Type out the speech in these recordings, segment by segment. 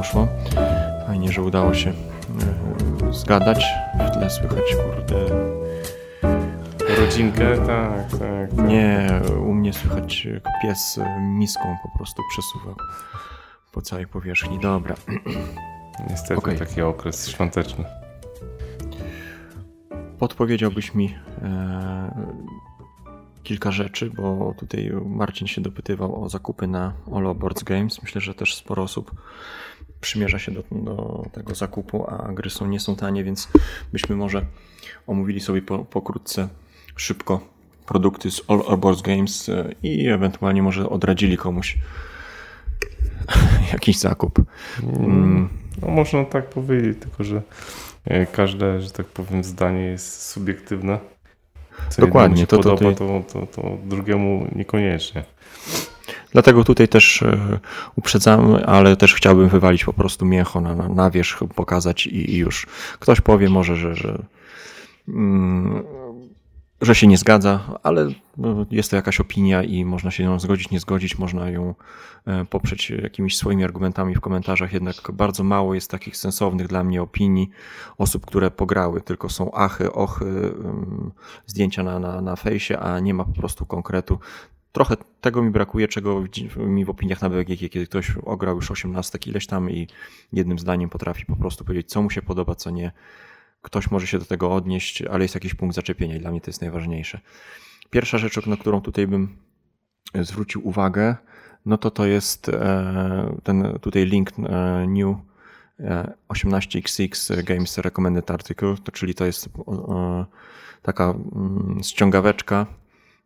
poszło. Fajnie, że udało się e, zgadać. W tle słychać, kurde. Rodzinkę, tak, tak. tak. Nie, u mnie słychać jak pies e, miską po prostu przesuwa po całej powierzchni. Dobra. Niestety Okej. taki okres świąteczny. Podpowiedziałbyś mi e, kilka rzeczy, bo tutaj Marcin się dopytywał o zakupy na All Boards Games. Myślę, że też sporo osób przymierza się do, do tego zakupu, a gry są nie są tanie, więc byśmy może omówili sobie po, pokrótce, szybko produkty z All Boards Games e, i ewentualnie może odradzili komuś jakiś zakup. Mm, No można tak powiedzieć, tylko że e, każde, że tak powiem, zdanie jest subiektywne. Co Dokładnie, to podoba, to, to, to drugiemu niekoniecznie. Dlatego tutaj też e, uprzedzamy, ale też chciałbym wywalić po prostu mięcho na, na, wierzch, pokazać i, i już. Ktoś powie może, że, że, mm, że się nie zgadza, ale no, jest to jakaś opinia i można się ją zgodzić, nie zgodzić, można ją e, poprzeć jakimiś swoimi argumentami w komentarzach, jednak bardzo mało jest takich sensownych dla mnie opinii osób, które pograły, tylko są achy, ochy, ym, zdjęcia na, na, na fejsie, a nie ma po prostu konkretu. Trochę tego mi brakuje, czego mi w opiniach na BGG, kiedy ktoś ograł już 18 ileś tam i jednym zdaniem potrafi po prostu powiedzieć, co mu się podoba, co nie. Ktoś może się do tego odnieść, ale jest jakiś punkt zaczepienia i dla mnie to jest najważniejsze. Pierwsza rzecz, na którą tutaj bym zwrócił uwagę, no to to jest e, ten tutaj link e, new e, 18xx Games Recommended Article, czyli to jest e, taka mm, ściągaweczka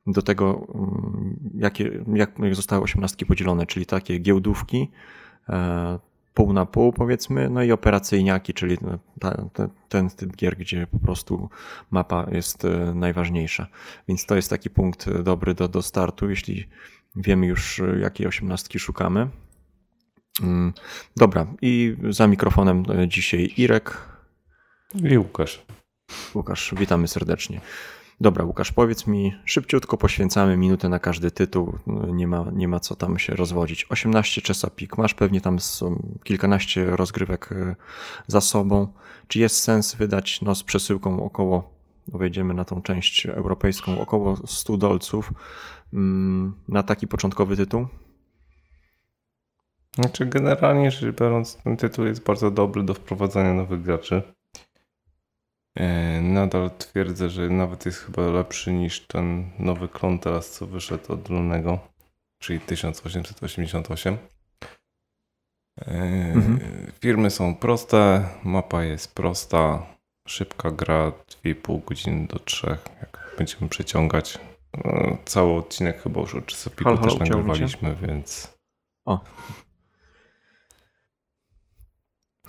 do tego, mm, jakie, jak zostały osiemnastki podzielone, czyli takie giełdówki, e, pół na pół powiedzmy, no i operacyjniaki, czyli ta, te, ten typ gier, gdzie po prostu mapa jest e, najważniejsza. Więc to jest taki punkt dobry do, do startu, jeśli wiemy już e, jakiej osiemnastki szukamy. Mm, Dobra, i za mikrofonem dzisiaj Irek. I Łukasz. Łukasz, witamy serdecznie. Dobra, Łukasz, powiedz mi, szybciutko poświęcamy minutę na każdy tytuł, nie ma, nie ma co tam się rozwodzić. 18 Chesapeake, masz pewnie tam kilkanaście rozgrywek e, za sobą. Czy jest sens wydać no, z przesyłką około, no wejdziemy na tą część europejską, około 100 dolców mm, na taki początkowy tytuł? Znaczy generalnie rzecz biorąc ten tytuł jest bardzo dobry do wprowadzania nowych graczy. E, Nadal twierdzę, że nawet jest chyba lepszy niż ten nowy klon teraz, co wyszedł od Lunego, czyli 1888. E, Mhm. Firmy są proste, mapa jest prosta, szybka gra, 2,5 godziny do 3, jak będziemy przeciągać. No, Cały odcinek chyba już o Halo, halo, też nagrywaliśmy, więc... O.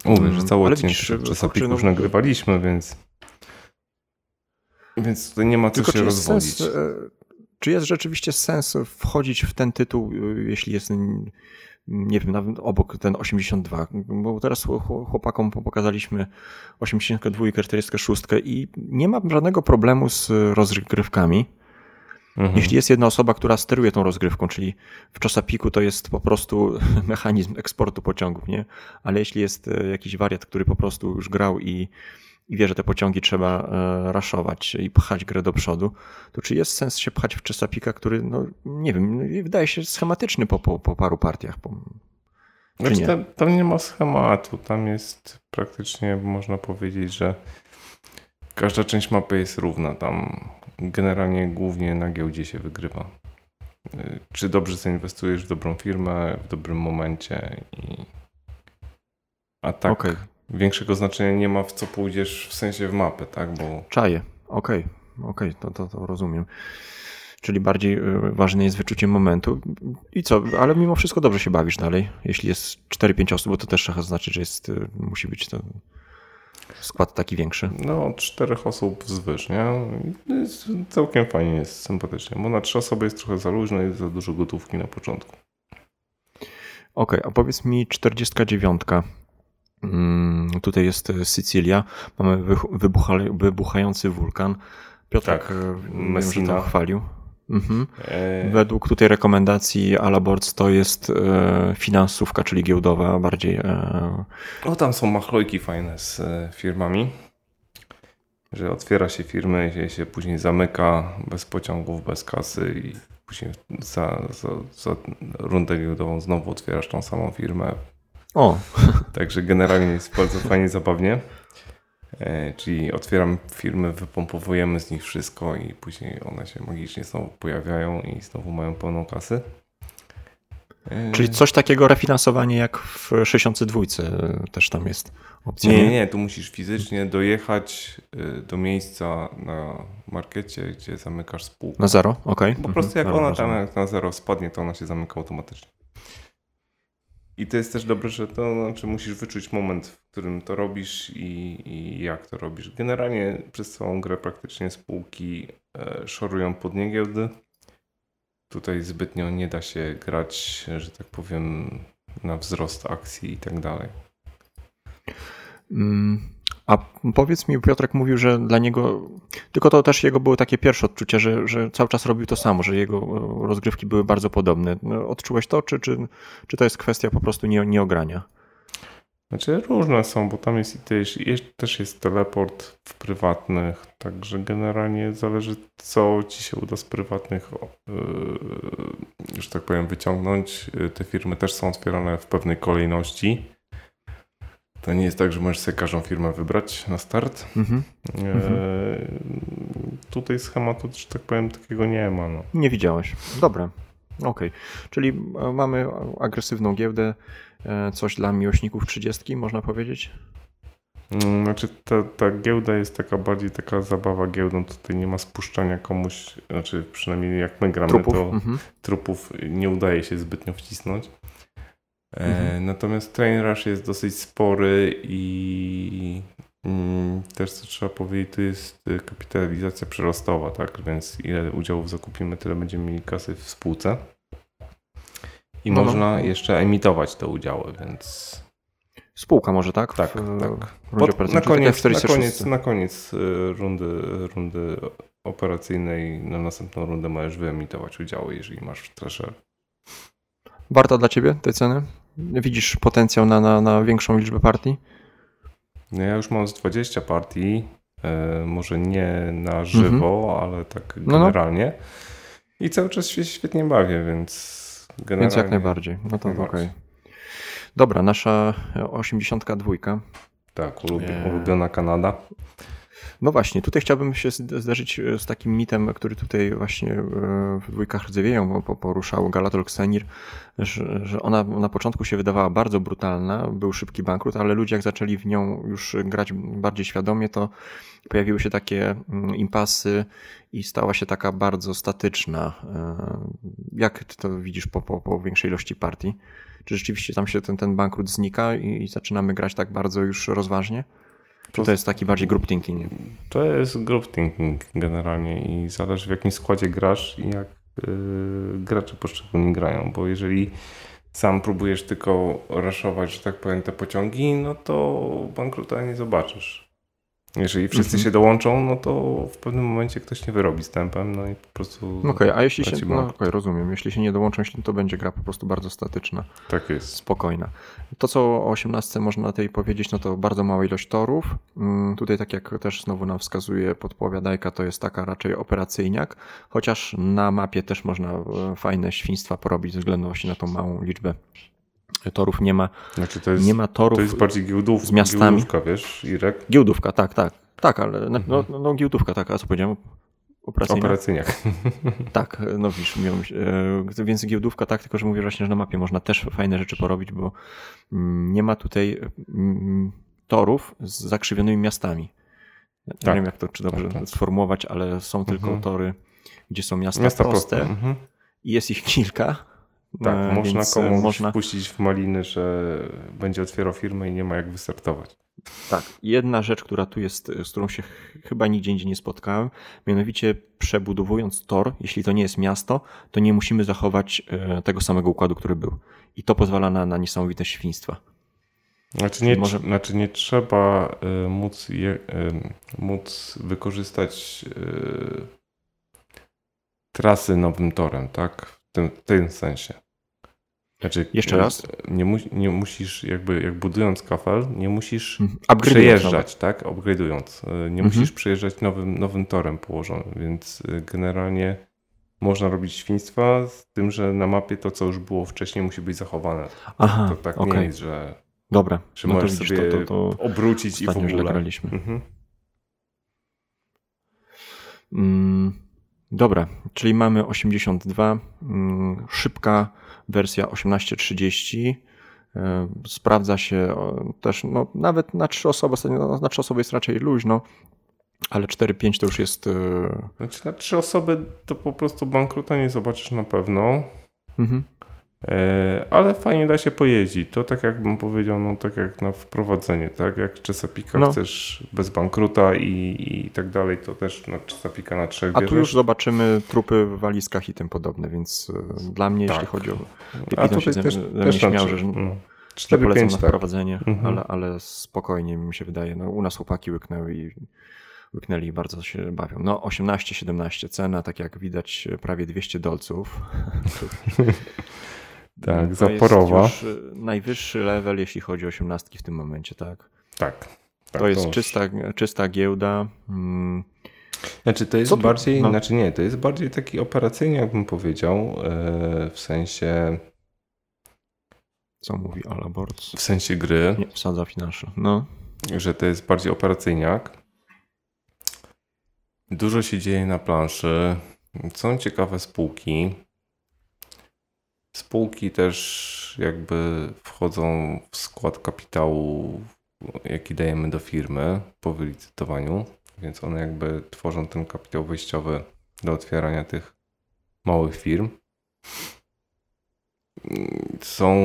Mówię, że cały odcinek o no- już nagrywaliśmy, więc... Więc tutaj nie ma co Tylko się rozwodzić. sens, e, czy jest rzeczywiście sens wchodzić w ten tytuł, e, jeśli jest, nie wiem, nawet obok ten 82? Bo teraz chł- chłopakom pokazaliśmy 82, 46 i nie ma żadnego problemu z rozgrywkami. Mhm. Jeśli jest jedna osoba, która steruje tą rozgrywką, czyli w Chesapeake'u to jest po prostu mechanizm eksportu pociągów, nie? Ale jeśli jest e, jakiś wariat, który po prostu już grał i, i wie, że te pociągi trzeba e, raszować i pchać grę do przodu, to czy jest sens się pchać w Chesapeake'a, który, no nie wiem, wydaje się schematyczny po, po, po paru partiach. Po, czy Znaczy, nie? tam, tam nie ma schematu, tam jest praktycznie, można powiedzieć, że każda część mapy jest równa. Tam generalnie głównie na giełdzie się wygrywa. Y, Czy dobrze zainwestujesz w dobrą firmę w dobrym momencie i... A tak Okej, większego znaczenia nie ma w co pójdziesz w sensie w mapę, tak? Bo czaję, okej, okej, to, to, to rozumiem. Czyli bardziej e, ważne jest wyczucie momentu. I co, ale mimo wszystko dobrze się bawisz dalej. Jeśli jest 4-5 osób, bo to też trochę znaczy, że jest, e, musi być to skład taki większy. no od czterech osób wzwyż, nie? Jest całkiem fajnie, jest sympatycznie, bo na trzy osoby jest trochę za luźno i za dużo gotówki na początku. Okej, a powiedz mi 49. Mm, tutaj jest e, Sycylia. Mamy wybucha, wybuchający wulkan. Piotrek Tak, e, wiem, Messina. to chwalił. Mhm. E... Według tutaj rekomendacji Alabords to jest e, finansówka, czyli giełdowa bardziej. E... O, tam są machlojki fajne z e, firmami, że otwiera się firmę i się później zamyka bez pociągów, bez kasy i później za, za, za rundę giełdową znowu otwierasz tą samą firmę. O. Także generalnie jest bardzo fajnie, zabawnie. E, czyli otwieram firmy, wypompowujemy z nich wszystko i później one się magicznie znowu pojawiają i znowu mają pełną kasę. E, czyli coś takiego refinansowanie jak w 62 też tam jest opcja. Nie, nie, tu musisz fizycznie dojechać e, do miejsca na markecie, gdzie zamykasz spółkę. Na zero, okej. Okay. Po prostu jak mhm, ona tam na zero spadnie, to ona się zamyka automatycznie. I to jest też dobre, że to znaczy musisz wyczuć moment, w którym to robisz i, i jak to robisz. Generalnie przez całą grę praktycznie spółki e, szorują pod niegiełdy. Tutaj zbytnio nie da się grać, że tak powiem, na wzrost akcji i tak dalej. Mm, a powiedz mi, Piotrek mówił, że dla niego, tylko to też jego były takie pierwsze odczucia, że, że cały czas robił to samo, że jego e, rozgrywki były bardzo podobne. No, odczułeś to, czy, czy, czy to jest kwestia po prostu nie, nieogrania? Znaczy różne są, bo tam jest, też, też jest teleport w prywatnych, także generalnie zależy co ci się uda z prywatnych, yy, że tak powiem, wyciągnąć. Te firmy też są otwierane w pewnej kolejności. To nie jest tak, że możesz sobie każdą firmę wybrać na start. Mhm. E, tutaj schematu, że tak powiem, takiego nie ma. No. Nie widziałeś. Dobra. Okej. Okay. Czyli e, mamy agresywną giełdę, e, coś dla miłośników 30, można powiedzieć? Mm, znaczy ta, ta giełda jest taka bardziej taka zabawa giełdą, tutaj nie ma spuszczania komuś, znaczy przynajmniej jak my gramy, trupów. to mhm. trupów nie udaje się zbytnio wcisnąć. E, mhm. Natomiast Train Rush jest dosyć spory i mm, też co trzeba powiedzieć, to jest e, kapitalizacja przyrostowa, tak? Więc ile udziałów zakupimy, tyle będziemy mieli kasy w spółce. I no, no. można no. jeszcze emitować te udziały, więc. Spółka może, tak? Tak, w, tak. Pod, na, koniec, na, koniec, na koniec rundy, rundy operacyjnej, na następną rundę możesz wyemitować udziały, jeżeli masz treasure. Warta dla Ciebie tej ceny? Widzisz potencjał na, na, na większą liczbę partii? No ja już mam z 20 partii, e, może nie na żywo, mhm. ale tak generalnie. No, no. I cały czas się świetnie bawię, więc generalnie... Więc jak najbardziej. No to okej. Okay. Dobra, nasza 82. Tak, ulubiona Kanada. No właśnie, tutaj chciałbym się zderzyć e, z takim mitem, który tutaj właśnie e, w dwójkach rdzewieją poruszał Galatol Xenir, że, że ona na początku się wydawała bardzo brutalna, był szybki bankrut, ale ludzie jak zaczęli w nią już grać bardziej świadomie, to pojawiły się takie mm, impasy i stała się taka bardzo statyczna. E, jak ty to widzisz po, po, po większej ilości partii? Czy rzeczywiście tam się ten, ten bankrut znika i, i zaczynamy grać tak bardzo już rozważnie? Czy to jest taki bardziej group thinking? To jest group thinking generalnie i zależy w jakim składzie grasz i jak yy, gracze poszczególni grają, bo jeżeli sam próbujesz tylko raszować, że tak powiem, te pociągi, no to bankruta nie zobaczysz. Jeżeli wszyscy mhm. się dołączą, no to w pewnym momencie ktoś nie wyrobi z tempem, no i po prostu. Okej, okay, a jeśli się. No, okay, rozumiem. Jeśli się nie dołączą, to będzie gra po prostu bardzo statyczna. Tak jest. Spokojna. To, co o 18 można na tej powiedzieć, no to bardzo mała ilość torów. Mm, tutaj, tak jak też znowu nam wskazuje podpowiadajka, to jest taka raczej operacyjniak, chociaż na mapie też można e, fajne świństwa porobić ze względu właśnie na tą małą liczbę torów nie ma. Znaczy to jest, nie ma torów to jest bardziej giełdów, z miastami. Giełdówka, wiesz, Irek? Giełdówka, tak, tak. Tak, ale no, mhm. no, no giełdówka, tak, a co powiedziałem? Operacyjna. Operacyjniak. tak, no widzisz, miałem, e, więc giełdówka tak, tylko że mówię właśnie, że na mapie można też fajne rzeczy porobić, bo mm, nie ma tutaj mm, torów z zakrzywionymi miastami. Nie tak. wiem, jak to czy dobrze tak, tak. sformułować, ale są tylko mhm. tory, gdzie są miasta, miasta proste, proste. Mhm. i jest ich kilka tak, e, można komuś można... wpuścić w maliny, że będzie otwierał firmę i nie ma jak wystartować. Tak, jedna rzecz, która tu jest, z którą się chyba nigdzie indziej nie spotkałem, mianowicie przebudowując tor, jeśli to nie jest miasto, to nie musimy zachować e, tego samego układu, który był. I to pozwala na, na niesamowite świństwa. Znaczy nie, może... znaczy nie trzeba y, móc, je, y, móc wykorzystać y, trasy nowym torem, tak? W tym, tym sensie. Znaczy, Jeszcze raz? Nie, mu, nie musisz, jakby jak budując kafel, nie musisz mhm. przejeżdżać, tak? Upgrade'ując. E, nie mhm. musisz przejeżdżać nowym, nowym torem położonym, więc e, generalnie można robić świństwa z tym, że na mapie to, co już było wcześniej, musi być zachowane. Aha, to tak okay. nie jest, że, Dobra. że no możesz sobie to, to, to obrócić i w ogóle. graliśmy. Mhm. Mm, dobra, czyli mamy 82, mm, szybka wersja 1830. E, sprawdza się też, no, nawet na trzy osoby, no, na trzy osoby jest raczej luźno, ale 4-5 to już jest. E, znaczy, na trzy osoby to po prostu bankruta nie zobaczysz na pewno. Mhm. E, ale fajnie da się pojeździć. To tak jak bym powiedział, no tak jak na wprowadzenie, tak? Jak Chesapeake no. chcesz bez bankruta i, i tak dalej, to też na Chesapeake na trzech A tu już zobaczymy trupy w walizkach i tym podobne, więc e, dla mnie, tak. jeśli chodzi o... A tutaj się też, też śmiał, że... No. 4, polecam 5, na tak. wprowadzenie, mhm. ale, ale spokojnie mi się wydaje. No, u nas chłopaki łyknęły i łyknęli i bardzo się bawią. No 18-17 cena, tak jak widać prawie 200 dolców. Tak, to zaporowa. Jest już y, najwyższy level, jeśli chodzi o osiemnastki w tym momencie, tak? Tak. tak to jest to czysta, czysta giełda. Hmm. Znaczy to jest Co bardziej, no. znaczy nie, to jest bardziej taki operacyjny, jakbym powiedział, e, w sensie... Co mówi Alabords? W sensie gry. Nie, wsadza finansze. No. Że to jest bardziej operacyjniak. Dużo się dzieje na planszy. Są ciekawe spółki. Spółki też jakby wchodzą w skład kapitału, jaki dajemy do firmy po wylicytowaniu, więc one jakby tworzą ten kapitał wejściowy do otwierania tych małych firm. Są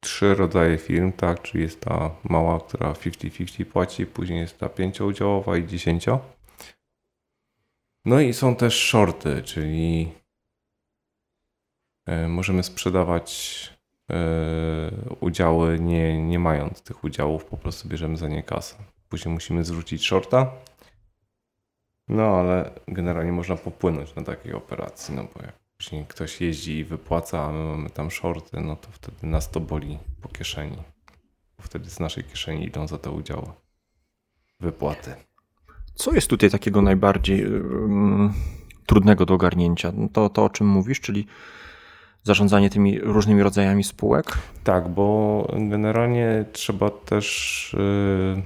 trzy rodzaje firm, tak, czyli jest ta mała, która 50-50 płaci, później jest ta pięcioudziałowa i dziesięcio. No i są też shorty, czyli możemy sprzedawać e, udziały nie, nie mając tych udziałów, po prostu bierzemy za nie kasę. Później musimy zwrócić shorta. No ale generalnie można popłynąć na takiej operacji, no bo jak później ktoś jeździ i wypłaca, a my mamy tam shorty, no to wtedy nas to boli po kieszeni. Wtedy z naszej kieszeni idą za te udziały wypłaty. Co jest tutaj takiego najbardziej um, trudnego do ogarnięcia? To, to o czym mówisz, czyli zarządzanie tymi różnymi rodzajami spółek? Tak, bo generalnie trzeba też. Yy,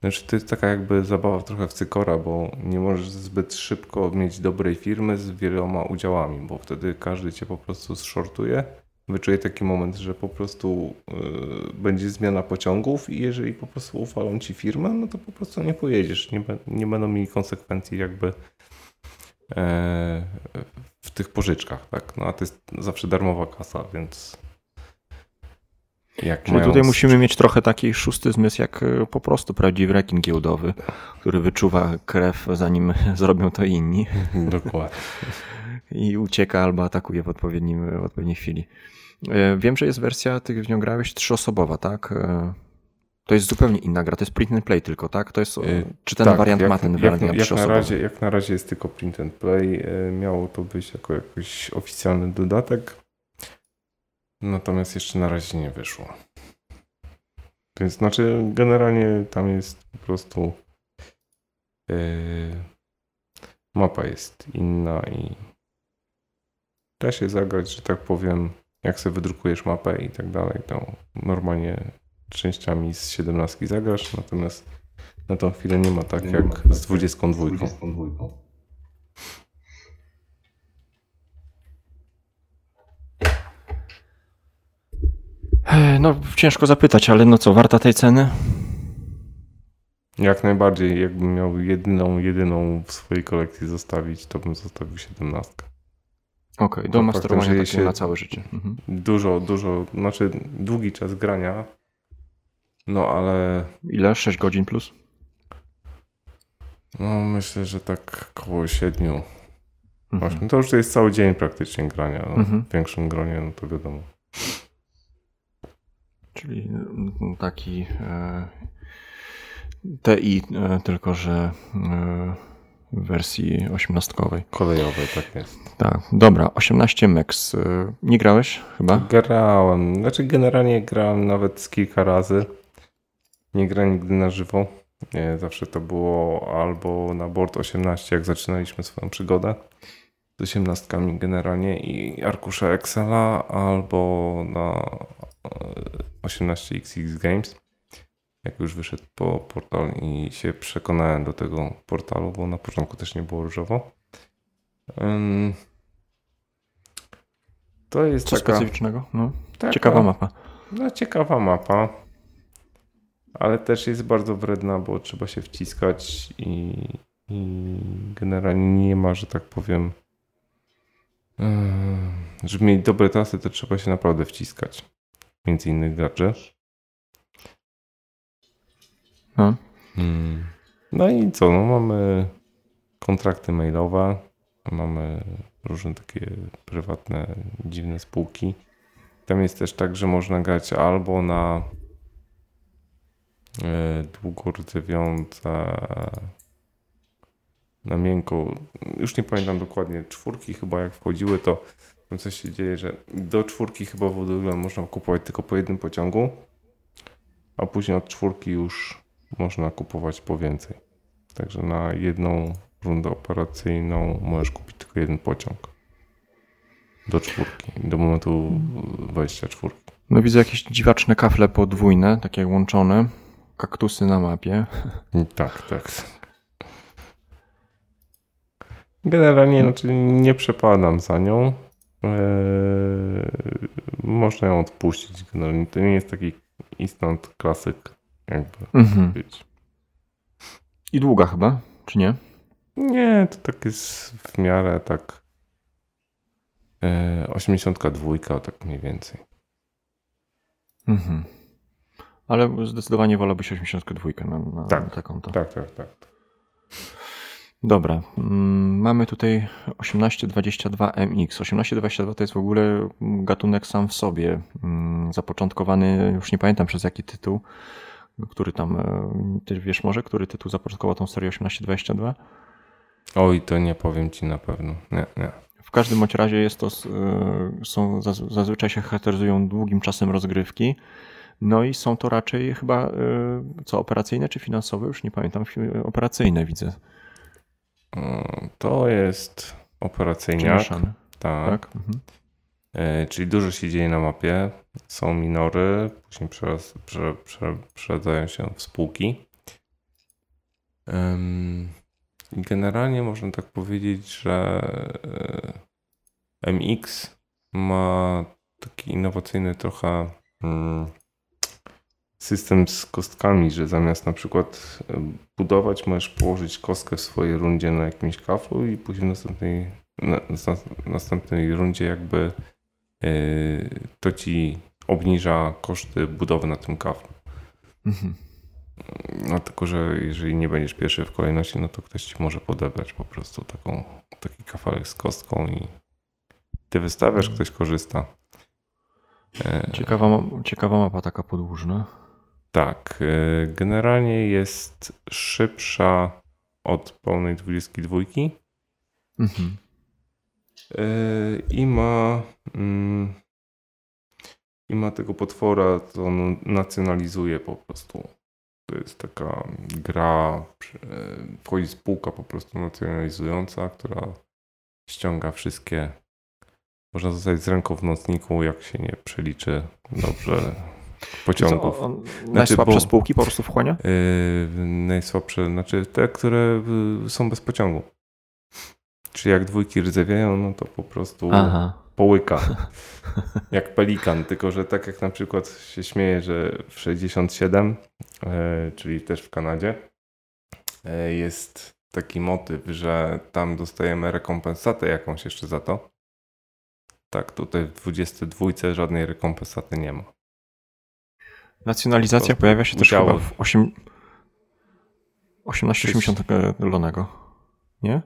znaczy, to jest taka jakby zabawa trochę w cykora, bo nie możesz zbyt szybko mieć dobrej firmy z wieloma udziałami, bo wtedy każdy cię po prostu zshortuje. Wyczuje taki moment, że po prostu yy, będzie zmiana pociągów i jeżeli po prostu ufalą ci firmę, no to po prostu nie pojedziesz. Nie, nie będą mieli konsekwencji jakby E, tych pożyczkach, tak? No a to jest zawsze darmowa kasa, więc jak Czyli mając... tutaj musimy mieć trochę taki szósty zmysł, jak e, po prostu prawdziwy rekin giełdowy, który wyczuwa krew, zanim zrobią to inni. Dokładnie. I ucieka albo atakuje w, odpowiednim, w odpowiedniej chwili. E, wiem, że jest wersja, ty w nią grałeś, trzyosobowa, tak? To jest zupełnie inna gra, to jest print and play tylko, tak? To jest, y, czy ten tak, wariant jak, ma ten wariant jak, jak na razie Jak na razie jest tylko print and play, y, miało to być jako jakiś oficjalny dodatek, natomiast jeszcze na razie nie wyszło. Więc znaczy generalnie tam jest po prostu yy, mapa jest inna i da się zagrać, że tak powiem, jak sobie wydrukujesz mapę i tak dalej, to normalnie częściami z 17 zagrasz, natomiast na tą chwilę nie ma tak nie jak ma tak z 22. 22. No, ciężko zapytać, ale no co, warta tej ceny? Jak najbardziej, jakbym miał jedyną, jedyną w swojej kolekcji zostawić, to bym zostawił 17. Okej, okay, do masterowania się na całe życie. Mhm. Dużo, dużo, znaczy długi czas grania, no ale. Ile? 6 godzin plus? No myślę, że tak około 7. Mhm. To już jest cały dzień praktycznie grania. No. Mhm. W większym gronie, no to wiadomo. Czyli mm, taki e, TI, e, tylko że e, w wersji 18. Kolejowej, tak jest. Tak, dobra, 18 Max. Nie grałeś chyba? Grałem, znaczy generalnie grałem nawet z kilka razy. Nie grałem nigdy na żywo. Nie, zawsze to było albo na board 18, jak zaczynaliśmy swoją przygodę z 18 generalnie i arkusza Excela, albo na 18XX Games. Jak już wyszedł po portal i się przekonałem do tego portalu, bo na początku też nie było różowo. To jest Co taka, specyficznego? No. taka, Ciekawa mapa. No, ciekawa mapa. Ale też jest bardzo wredna, bo trzeba się wciskać i, i generalnie nie ma, że tak powiem. Yy, żeby mieć dobre tasy, to trzeba się naprawdę wciskać. Między innych graczy. No. Hmm. No i co? No mamy kontrakty mailowe, mamy różne takie prywatne, dziwne spółki. Tam jest też tak, że można grać albo na e, długo rdzewionce, na miękko. Już nie pamiętam dokładnie. Czwórki chyba jak wchodziły, to coś się dzieje, że do czwórki chyba w ogóle można kupować tylko po jednym pociągu, a później od czwórki już można kupować po więcej. Także na jedną rundę operacyjną możesz kupić tylko jeden pociąg. Do czwórki, do momentu wejścia czwórki. No widzę jakieś dziwaczne kafle podwójne, takie łączone. Kaktusy na mapie. Tak, tak. Generalnie znaczy nie przepadam za nią. Eee, można ją odpuścić. Generalnie to nie jest taki instant klasyk, jakby Mhm. być. I długa chyba, czy nie? Nie, to tak jest w miarę tak. E, 82, tak mniej więcej. Mhm. Ale zdecydowanie wolałbyś 82 na, na, Tak, te konto. Tak, tak, tak. Dobra, mm, mamy tutaj 1822MX. 1822 to jest w ogóle gatunek sam w sobie, mm, zapoczątkowany, już nie pamiętam przez jaki tytuł, który tam, e, ty wiesz może, który tytuł zapoczątkował tą serię 1822? Oj, to nie powiem ci na pewno. Nie, nie. W każdym bądź razie jest to, e, są, zaz- zazwyczaj się charakteryzują długim czasem rozgrywki, no i są to raczej chyba, e, co, operacyjne czy finansowe? Już nie pamiętam, operacyjne widzę, To jest operacyjniak. Tak. tak? Mhm. E, Czyli dużo się dzieje na mapie. Są minory, później przeraz- prze, prze, przeradzają się w spółki. Generalnie można tak powiedzieć, że e, MX ma taki innowacyjny trochę mm, system z kostkami, że zamiast na przykład e, budować, możesz położyć kostkę w swojej rundzie na jakimś kaflu i później w następnej, na, na, następnej rundzie jakby Yy, to ci obniża koszty budowy na tym kaflu. Mhm. No tylko, że jeżeli nie będziesz pierwszy w kolejności, no to ktoś ci może podebrać po prostu taką, taki kafelek z kostką i ty wystawiasz, ktoś korzysta. E, Ciekawa, ciekawa mapa taka podłużna. Tak, e, generalnie jest szybsza od pełnej 22 Mhm. Yy, I ma. mm, I ma tego potwora, to on nacjonalizuje po prostu. To jest taka gra, yy, wchodzi spółka po prostu nacjonalizująca, która ściąga wszystkie. Można zostać z ręką w nocniku, jak się nie przeliczy dobrze pociągów. Co, on najsłabsze Znaczy, bo- spółki po prostu wchłania? Yy, najsłabsze, znaczy te, które yy, są bez pociągu. Czyli jak dwójki rdzewiają, no to po prostu Aha. połyka. Jak pelikan, tylko że tak jak na przykład się śmieję, że w 67, e, czyli też w Kanadzie, e, jest taki motyw, że tam dostajemy rekompensatę jakąś jeszcze za to. Tak, tutaj w 22 żadnej rekompensaty nie ma. Nacjonalizacja Po pojawia się też udziału. chyba w 8... 1880 Lonego. Nie?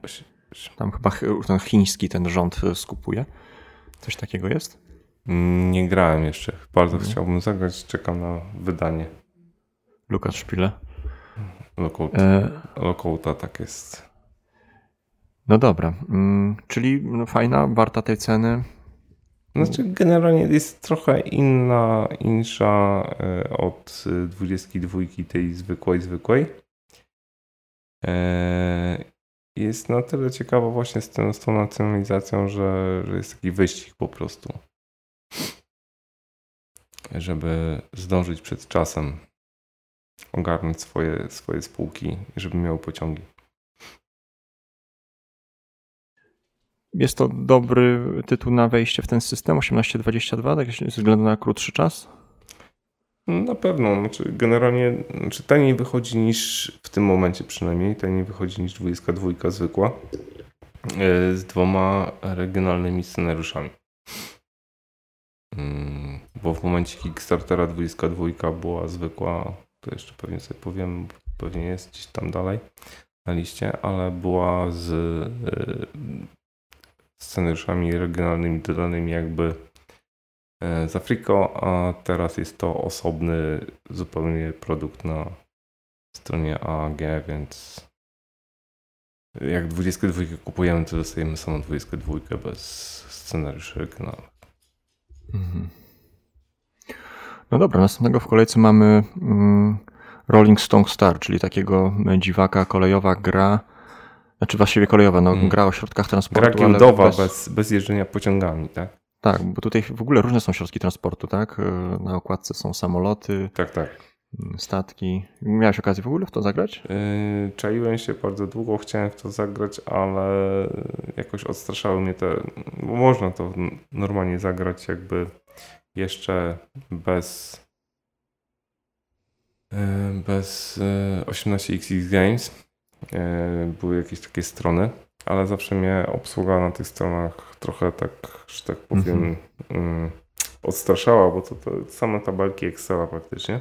Tam chyba ch- ten chiński ten rząd e, skupuje. Coś takiego jest? Nie grałem jeszcze. Bardzo Mhm. chciałbym zagrać, czekam na wydanie. Lukas Szpile. Lockout, E, tak jest. No dobra, mm, czyli no fajna, warta tej ceny. Znaczy generalnie jest trochę inna, insza e, od 22 tej zwykłej, zwykłej. E, jest na tyle ciekawa właśnie z, tym, z tą nacjonalizacją, że, że jest taki wyścig po prostu. Żeby zdążyć przed czasem ogarnąć swoje, swoje spółki, żeby miały pociągi. Jest to dobry tytuł na wejście w ten system 1822, tak ze względu na krótszy czas? Na pewno. Znaczy, generalnie znaczy taniej wychodzi niż w tym momencie przynajmniej, taniej wychodzi niż 22 zwykła e, z dwoma regionalnymi scenariuszami. Mm, bo w momencie Kickstartera 22 była zwykła, to jeszcze pewnie sobie powiem, pewnie jest gdzieś tam dalej na liście, ale była z e, scenariuszami regionalnymi dodanymi jakby e, z Afriko, a teraz jest to osobny zupełnie produkt na stronie AG, więc jak 22 kupujemy, to dostajemy samą 22 bez scenariuszy regionalnych. Mhm. No dobra, następnego w kolejce mamy mm, Rolling Stone Star, czyli takiego dziwaka, kolejowa gra, znaczy właściwie kolejowa, no, hmm. gra o środkach transportu. Gra giełdowa bez... bez, bez jeżdżenia pociągami, tak? Tak, bo tutaj w ogóle różne są środki transportu, tak? E, na okładce są samoloty. Tak, tak. Mm, statki. Miałeś okazję w ogóle w to zagrać? Yy, czaiłem się bardzo długo, chciałem w to zagrać, ale jakoś odstraszały mnie te. Bo można to normalnie zagrać, jakby jeszcze bez. Yy, bez 18XX yy, Games E, były jakieś takie strony, ale zawsze mnie obsługa na tych stronach trochę tak, że tak powiem, mm. odstraszała, bo to, to same tabelki Excela praktycznie.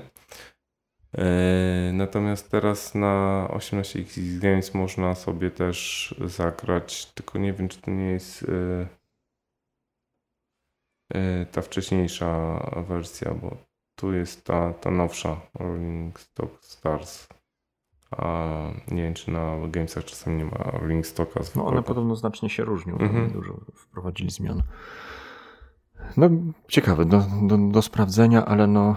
E, natomiast teraz na 18x Games można sobie też zagrać, tylko nie wiem, czy to nie jest e, ta wcześniejsza wersja, bo tu jest ta, ta nowsza Rolling Stock Stars. A nie wiem, czy na Gamesach czasem nie ma Linkstocka. No one podobno znacznie się różnią. Mhm. Dużo wprowadzili zmian. No ciekawe, do, do, do sprawdzenia, ale no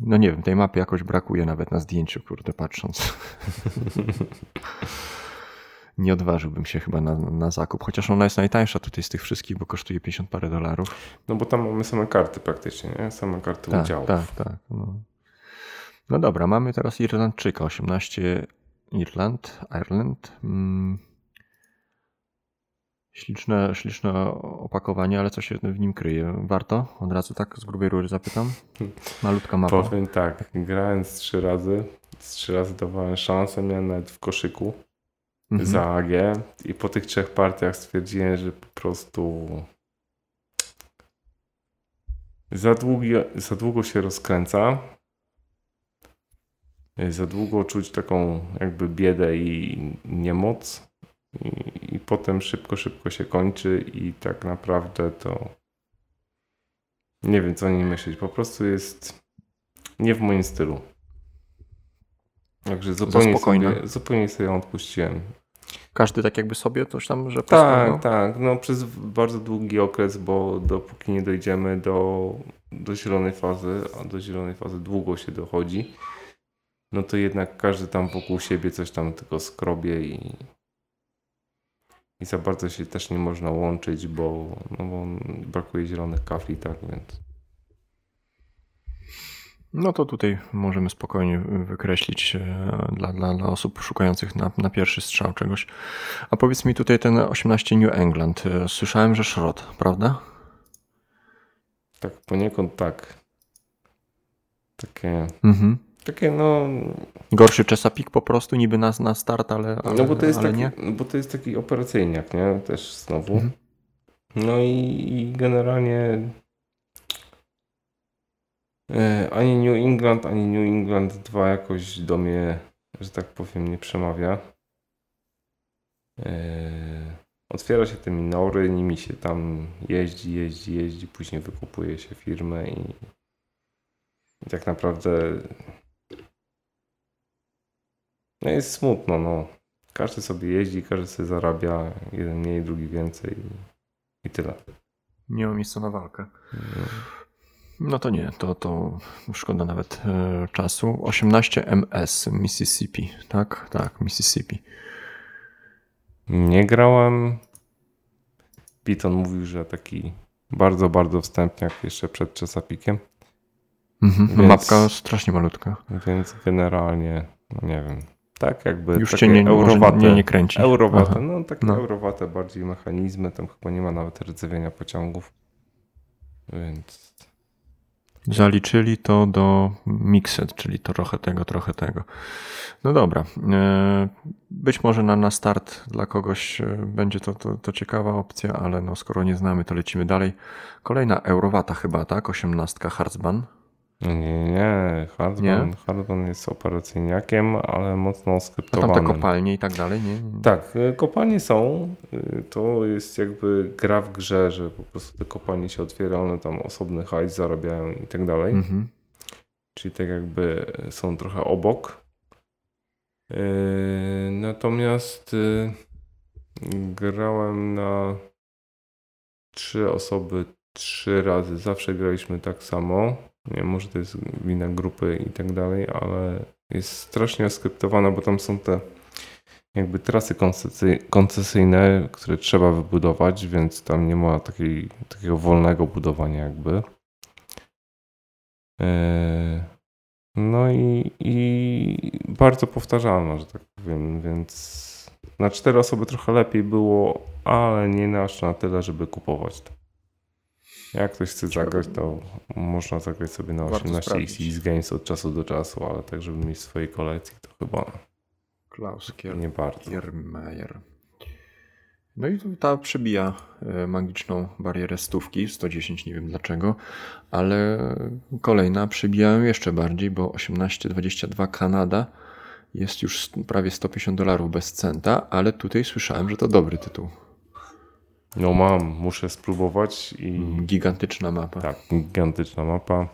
no nie wiem, tej mapy jakoś brakuje nawet na zdjęciu, kurde, patrząc. nie odważyłbym się chyba na, na zakup, chociaż ona jest najtańsza tutaj z tych wszystkich, bo kosztuje 50 parę dolarów. No bo tam mamy same karty praktycznie, nie? Same karty tak, udziałów. Tak, tak. No. No dobra, mamy teraz Irlandczyka, 18 Irland, Ireland. Hmm. Śliczne, śliczne opakowanie, ale co się w nim kryje? Warto? Od razu tak z grubej rury zapytam. Malutka mapa. Powiem tak, grałem z trzy razy. Z trzy razy dawałem szansę, miałem nawet w koszyku mhm. za AG i po tych trzech partiach stwierdziłem, że po prostu za, długi, za długo się rozkręca za długo czuć taką jakby biedę i niemoc i, i potem szybko, szybko się kończy i tak naprawdę to nie wiem co o nim myśleć. Po prostu jest nie w moim stylu. Także zupełnie sobie, zupełnie sobie ją odpuściłem. Każdy tak jakby sobie coś tam, że Tak, no. tak. No przez bardzo długi okres, bo dopóki nie dojdziemy do, do zielonej fazy, a do zielonej fazy długo się dochodzi, no to jednak każdy tam wokół siebie coś tam tylko skrobie i, i za bardzo się też nie można łączyć, bo, no bo brakuje zielonych kafli, tak więc. No to tutaj możemy spokojnie wykreślić e, dla, dla, dla osób szukających na, na pierwszy strzał czegoś. A powiedz mi tutaj ten 18 New England. E, słyszałem, że szrot, prawda? Tak, poniekąd tak. Takie. Mhm. Takie no... Gorszy Chesapeake po prostu, niby na, na start, ale, ale No bo to jest, taki, nie? bo to jest taki operacyjniak, nie? Też znowu. Mhm. No i, i generalnie e, ani New England, ani New England 2 jakoś do mnie, że tak powiem, nie przemawia. E, otwiera się te minory, nimi się tam jeździ, jeździ, jeździ, później wykupuje się firmę i, i tak naprawdę no jest smutno, no. każdy sobie jeździ, każdy sobie zarabia, jeden mniej, drugi więcej i tyle. Nie ma miejsca na walkę. No to nie, to, to szkoda nawet e, czasu. 18 MS Mississippi, tak? Tak, Mississippi. Nie grałem. Piton mówił, że taki bardzo, bardzo wstępniak jeszcze przed Chesapeake'iem. Mhm. Więc- Mapka strasznie malutka. Więc generalnie, no nie wiem, tak jakby Już takie cię nie, eurowate, nie, nie kręci. eurowate, Aha. no takie No. eurowate bardziej mechanizmy, tam chyba nie ma nawet rdzewienia pociągów. Więc Zaliczyli to do Mixed, czyli to trochę tego, trochę tego. No dobra. E, Być może na, na start dla kogoś e, będzie to, to, to ciekawa opcja, ale no skoro nie znamy, to lecimy dalej. Kolejna Eurowata chyba, tak? 18 Hartzban. No nie, nie. Hardman, Nie? Hardman jest operacyjniakiem, ale mocno A tam skryptowanym. te kopalnie i tak dalej, nie? nie? Tak, y, kopalnie są. Y, To jest jakby gra w grze, że po prostu te kopalnie się otwiera, one tam osobny hajs zarabiają i tak dalej. Mhm. Czyli tak jakby są trochę obok. Yy, Natomiast grałem na trzy osoby trzy razy. Zawsze graliśmy tak samo. Nie może to jest wina grupy i tak dalej, ale jest strasznie oskryptowana, bo tam są te jakby trasy koncesy- koncesyjne, które trzeba wybudować, więc tam nie ma takiej, takiego wolnego budowania jakby. Yy, No i, i bardzo powtarzalna, że tak powiem, więc na cztery osoby trochę lepiej było, ale nie aż na tyle, żeby kupować to. Jak ktoś chce zagrać, to można zagrać sobie na Warto 18 sprawdzić. XX Games od czasu do czasu, ale tak, żeby mieć w swojej kolekcji, to chyba Klaus Kier. nie bardzo. Kiermeier. No i ta przebija e, magiczną barierę stówki, 110, nie wiem dlaczego, ale kolejna przebijają jeszcze bardziej, bo 18,22 Kanada jest już prawie 150 dolarów bez centa, ale tutaj słyszałem, że to dobry tytuł. No mam, muszę spróbować i Gigantyczna mapa. Tak, gigantyczna mapa.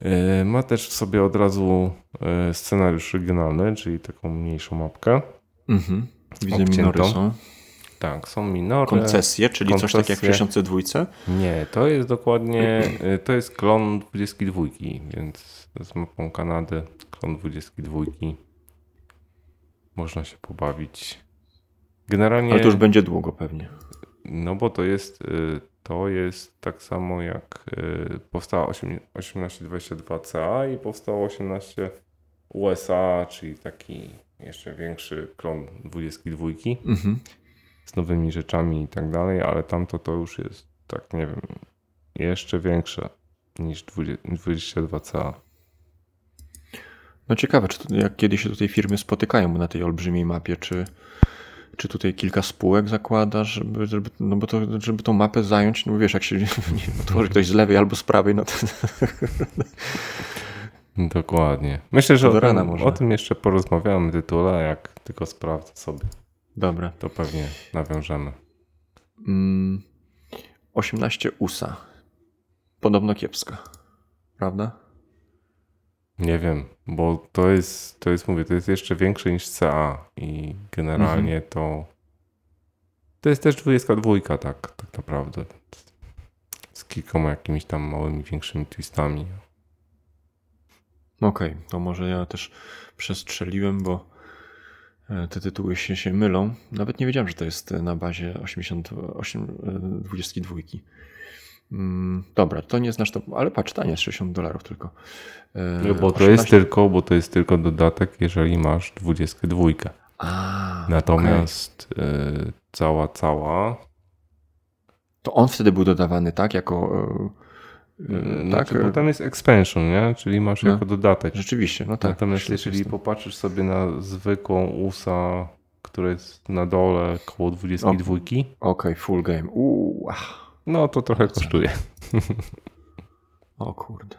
Yy, Ma też w sobie od razu yy, scenariusz regionalny, czyli taką mniejszą mapkę. Mhm. Widzę Obcięto. minory są. Tak, są minory. Koncesje, czyli coś takiego jak w koncesje. 62. Nie, to jest dokładnie, yy, to jest klon 22, więc z mapą Kanady, klon 22. Można się pobawić. Generalnie, Ale to już będzie długo pewnie. no bo to jest, y, to jest tak samo jak y, powstała 8 1822CA i powstało 18 USA, czyli taki jeszcze większy klon 22 Mhm. z nowymi rzeczami i tak dalej, ale tamto to już jest tak, nie wiem, jeszcze większe niż 20 22CA. No ciekawe, czy to, jak kiedy się tutaj firmy spotykają na tej olbrzymiej mapie, czy, czy tutaj kilka spółek zakładasz, żeby, żeby, no bo to, żeby tą mapę zająć, no wiesz, jak się nie otworzy ktoś z lewej albo z prawej, no to Dokładnie. Myślę, że o tym, o tym jeszcze porozmawiamy tytule, jak tylko sprawdzę sobie, dobra. to pewnie nawiążemy. Mm, 18 USA. Podobno kiepska, prawda? Nie wiem, bo to jest, to jest, mówię, to jest jeszcze większe niż CA i generalnie to to jest też 22, tak, tak naprawdę. Z kilkoma jakimiś tam małymi, większymi twistami. Okej, to może ja też przestrzeliłem, bo e, te tytuły się, się mylą. Nawet nie wiedziałem, że to jest na bazie 88, e, 22. Mm, Dobra, to nie znasz to, ale patrz, tanie jest 60 dolarów tylko. E, No bo to 18 jest tylko, bo to jest tylko dodatek, jeżeli masz 22. A, Natomiast y, cała, cała To on wtedy był dodawany, tak? Jako. e, e, tak? Znaczy, bo tam jest expansion, nie? Czyli masz No. jako dodatek. Rzeczywiście, no tak. Natomiast jeżeli to- popatrzysz sobie na zwykłą USA, która jest na dole koło 22, Okej, full game. Uuu, ach, no to trochę kosztuje. o kurde.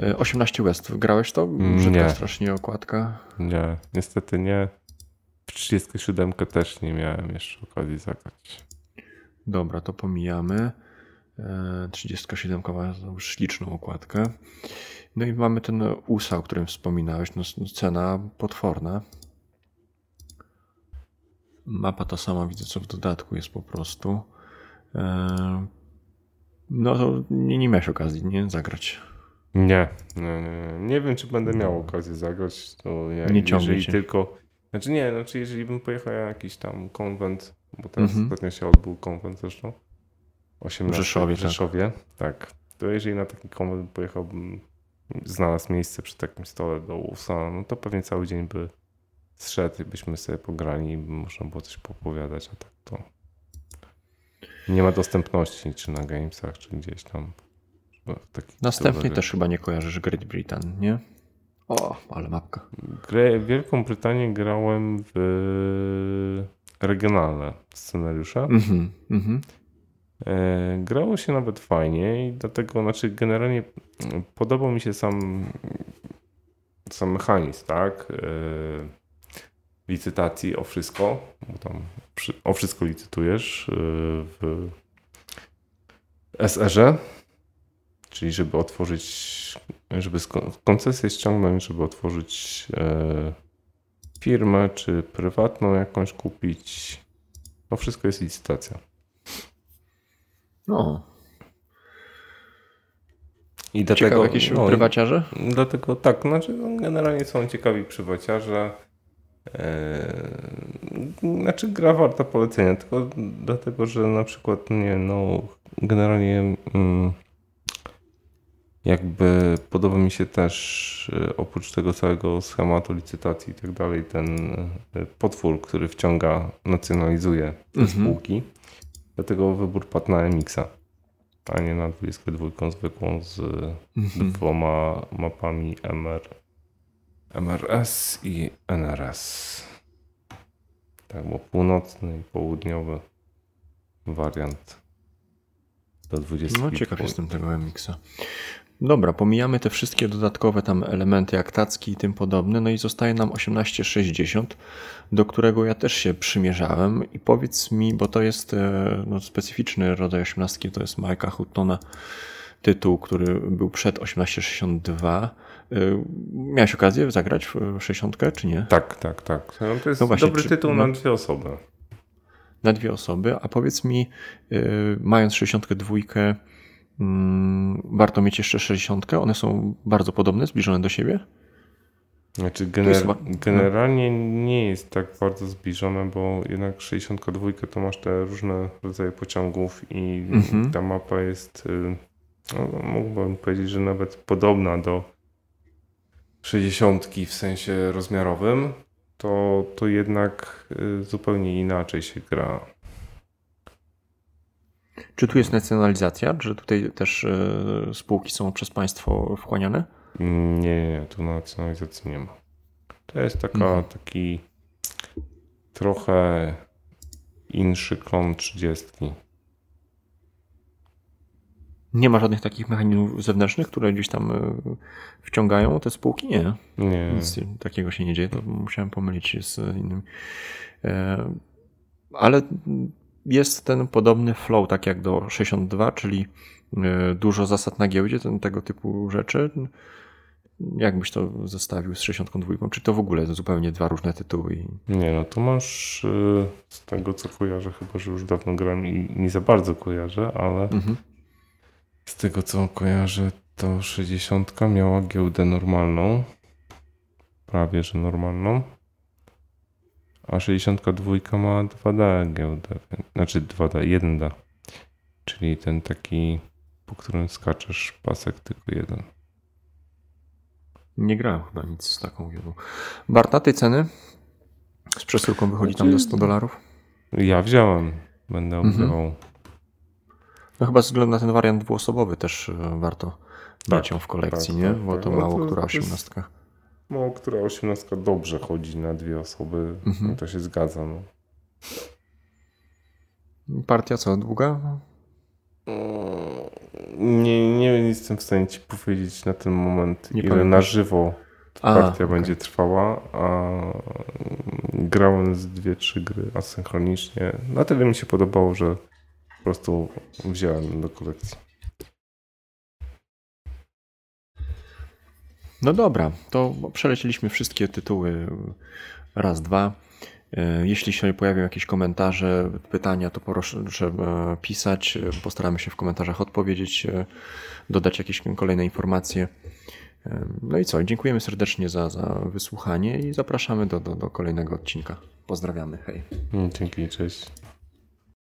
E, 18 West, grałeś to? Brzydka nie. strasznie okładka. Nie, niestety nie. W 37 też nie miałem jeszcze okazji zagrać. Dobra, to pomijamy. E, 37 ma znowu śliczną okładkę. No i mamy ten USA, o którym wspominałeś. No, cena potworna. Mapa ta sama widzę, co w dodatku jest po prostu. E, no to nie, nie miałeś okazji, nie? Zagrać. Nie, nie, nie, nie wiem, czy będę miał okazję zagrać. To ja, Nie jeżeli cię. tylko. Znaczy nie, znaczy jeżeli bym pojechał na jakiś tam konwent, bo teraz Mhm. ostatnio się odbył konwent zresztą. 18 W Rzeszowie, w tak. Rzeszowie, tak. To jeżeli na taki konwent pojechałbym, znalazł miejsce przy takim stole do Wolfsona, no to pewnie cały dzień by zszedł i byśmy sobie pograli i można było coś popowiadać, a tak to nie ma dostępności czy na Gamesach, czy gdzieś tam. taki Następnie też chyba nie kojarzysz Great Britain, nie? O, ale mapka. Grę, Wielką Brytanię grałem w regionalne scenariusze. Mhm, mhm. E, grało się nawet fajnie i dlatego, znaczy generalnie mm, podobał mi się sam, sam mechanizm, tak? E, licytacji o wszystko, bo tam przy, o wszystko licytujesz e, w SR-ze, czyli żeby otworzyć, żeby koncesję ściągnąć, żeby otworzyć e, firmę, czy prywatną jakąś kupić. No wszystko jest licytacja. No, I ciekawe dlatego, jakieś no, prywaciarze? Dlatego tak, znaczy no, generalnie są ciekawi prywaciarze. Eee, znaczy gra warta polecenia, tylko dlatego, że na przykład nie, no generalnie mm, jakby podoba mi się też e, oprócz tego całego schematu licytacji i tak dalej ten e, potwór, który wciąga, nacjonalizuje te Mhm. spółki. Dlatego wybór padł na MX-a, a nie na 22 zwykłą z Mhm. dwoma mapami MR, MRS i NRS. Tak, bo północny i południowy wariant do 20. No ciekaw jestem tego MX-a. Dobra, pomijamy te wszystkie dodatkowe tam elementy jak tacki i tym podobne, no i zostaje nam 1860, do którego ja też się przymierzałem i powiedz mi, bo to jest e, no, specyficzny rodzaj 18, to jest Mike'a Huttona tytuł, który był przed 1862. E, Miałeś okazję zagrać w 60 czy nie? Tak, tak, tak. No, to jest No właśnie, dobry czy- tytuł no. na dwie osoby. na dwie osoby, a powiedz mi, yy, mając 62, mm, warto mieć jeszcze 60? One są bardzo podobne, zbliżone do siebie? Znaczy jest gener- chyba- generalnie nie jest tak bardzo zbliżone, bo jednak 62 to masz te różne rodzaje pociągów i Mhm. ta mapa jest, y, no, mógłbym powiedzieć, że nawet podobna do 60 w sensie rozmiarowym, to, to jednak y, zupełnie inaczej się gra. Czy tu jest nacjonalizacja? Czy tutaj też yy, spółki są przez państwo wchłaniane? Nie, nie, nie, tu nacjonalizacji nie ma. To jest taka, Mhm. taki trochę inszy klon 30. Nie ma żadnych takich mechanizmów zewnętrznych, które gdzieś tam yy, wciągają te spółki? Nie. Nie. Nic takiego się nie dzieje, to musiałem pomylić się z innym. E, Ale jest ten podobny flow, tak jak do 62, czyli e, dużo zasad na giełdzie, ten, tego typu rzeczy. Jak byś to zestawił z 62? Czy to w ogóle zupełnie dwa różne tytuły? Nie, no to masz z tego co kojarzę, chyba że już dawno gram i nie za bardzo kojarzę, ale Mhm. Z tego co kojarzę, to 60 miała giełdę normalną. Prawie że normalną. A 62 ma 2D giełdę. Znaczy 2D, 1D. Czyli ten taki, po którym skaczesz pasek tylko jeden. Nie grałem chyba nic z taką giełdą. Barta, tej ceny? Z przesyłką wychodzi tam do 100 dolarów? Ja wziąłem. Będę Mhm. No chyba ze względu na ten wariant dwuosobowy też e, warto Tak, mieć ją w kolekcji, tak, nie? tak, Bo tak. to No mało to- która osiemnastka. No, która 18 dobrze chodzi na dwie osoby, Mhm. to się zgadza. No. Partia co, długa? Nie, nie jestem w stanie ci powiedzieć na ten moment, Nie ile pamiętasz? na żywo A, partia okej. będzie trwała, a grałem z dwie, trzy gry asynchronicznie. Na tyle mi się podobało, że prostu wziąłem do kolekcji. No dobra, to przelecieliśmy wszystkie tytuły raz, dwa. Jeśli się pojawią jakieś komentarze, pytania, to proszę pisać. Postaramy się w komentarzach odpowiedzieć, dodać jakieś kolejne informacje. No i co? Dziękujemy serdecznie za, za wysłuchanie i zapraszamy do, do, do kolejnego odcinka. Pozdrawiamy. Hej. Dzięki, cześć.